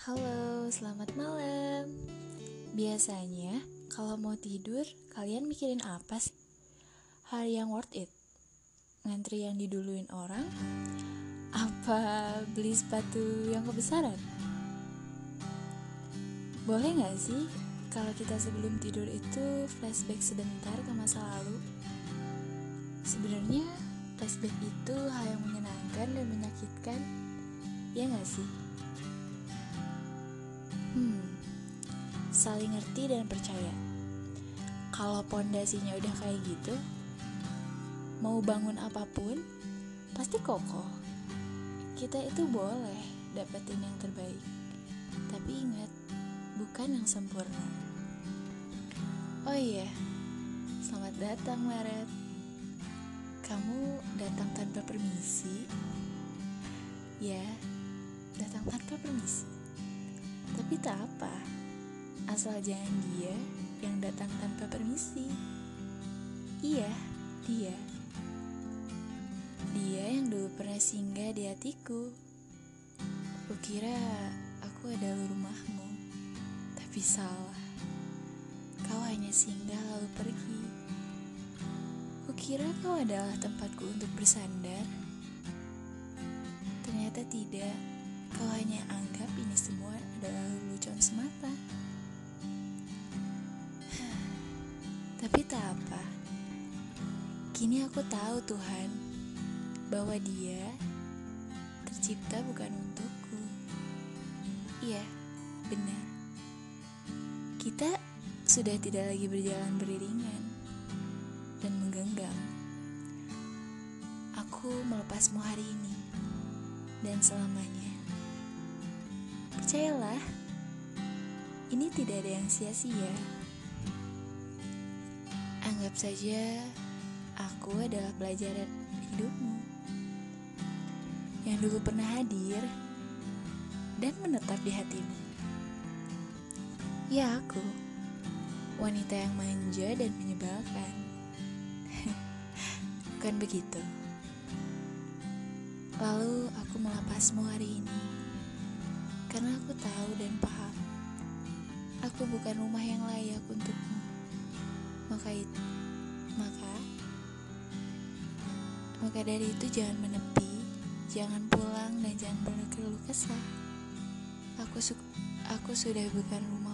Halo, selamat malam. Biasanya, kalau mau tidur, kalian mikirin apa sih? Hari yang worth it? Ngantri yang diduluin orang? Apa beli sepatu yang kebesaran? Boleh gak sih kalau kita sebelum tidur itu flashback sebentar ke masa lalu? Sebenarnya flashback itu hal yang menyenangkan dan menyakitkan, ya gak sih? Saling ngerti dan percaya. Kalau pondasinya udah kayak gitu, mau bangun apa pun pasti kokoh. Kita itu boleh dapetin yang terbaik, tapi ingat, bukan yang sempurna. Oh iya, selamat datang Maret. Kamu datang tanpa permisi? Ya, datang tanpa permisi. Tapi tak apa, asal jangan dia yang datang tanpa permisi. Iya, dia. Dia yang dulu pernah singgah di hatiku. Kukira aku adalah rumahmu, tapi salah. Kau hanya singgah lalu pergi. Kukira kau adalah tempatku untuk bersandar. Ternyata tidak. Kau hanya anggap ini semua adalah lelucon semata. Tak apa. Kini aku tahu Tuhan bahwa Dia tercipta bukan untukku. Iya, benar. Kita sudah tidak lagi berjalan beriringan dan menggenggam. Aku melepasmu hari ini dan selamanya. Percayalah, ini tidak ada yang sia-sia. Anggap saja aku adalah pelajaran hidupmu yang dulu pernah hadir dan menetap di hatimu. Ya aku, wanita yang manja dan menyebalkan. Bukan begitu. Lalu aku melepasmu hari ini karena aku tahu dan paham aku bukan rumah yang layak untukmu. Maka itu, maka maka dari itu jangan menepi, jangan pulang dan jangan berkeluh kesah. Aku su aku sudah bukan rumah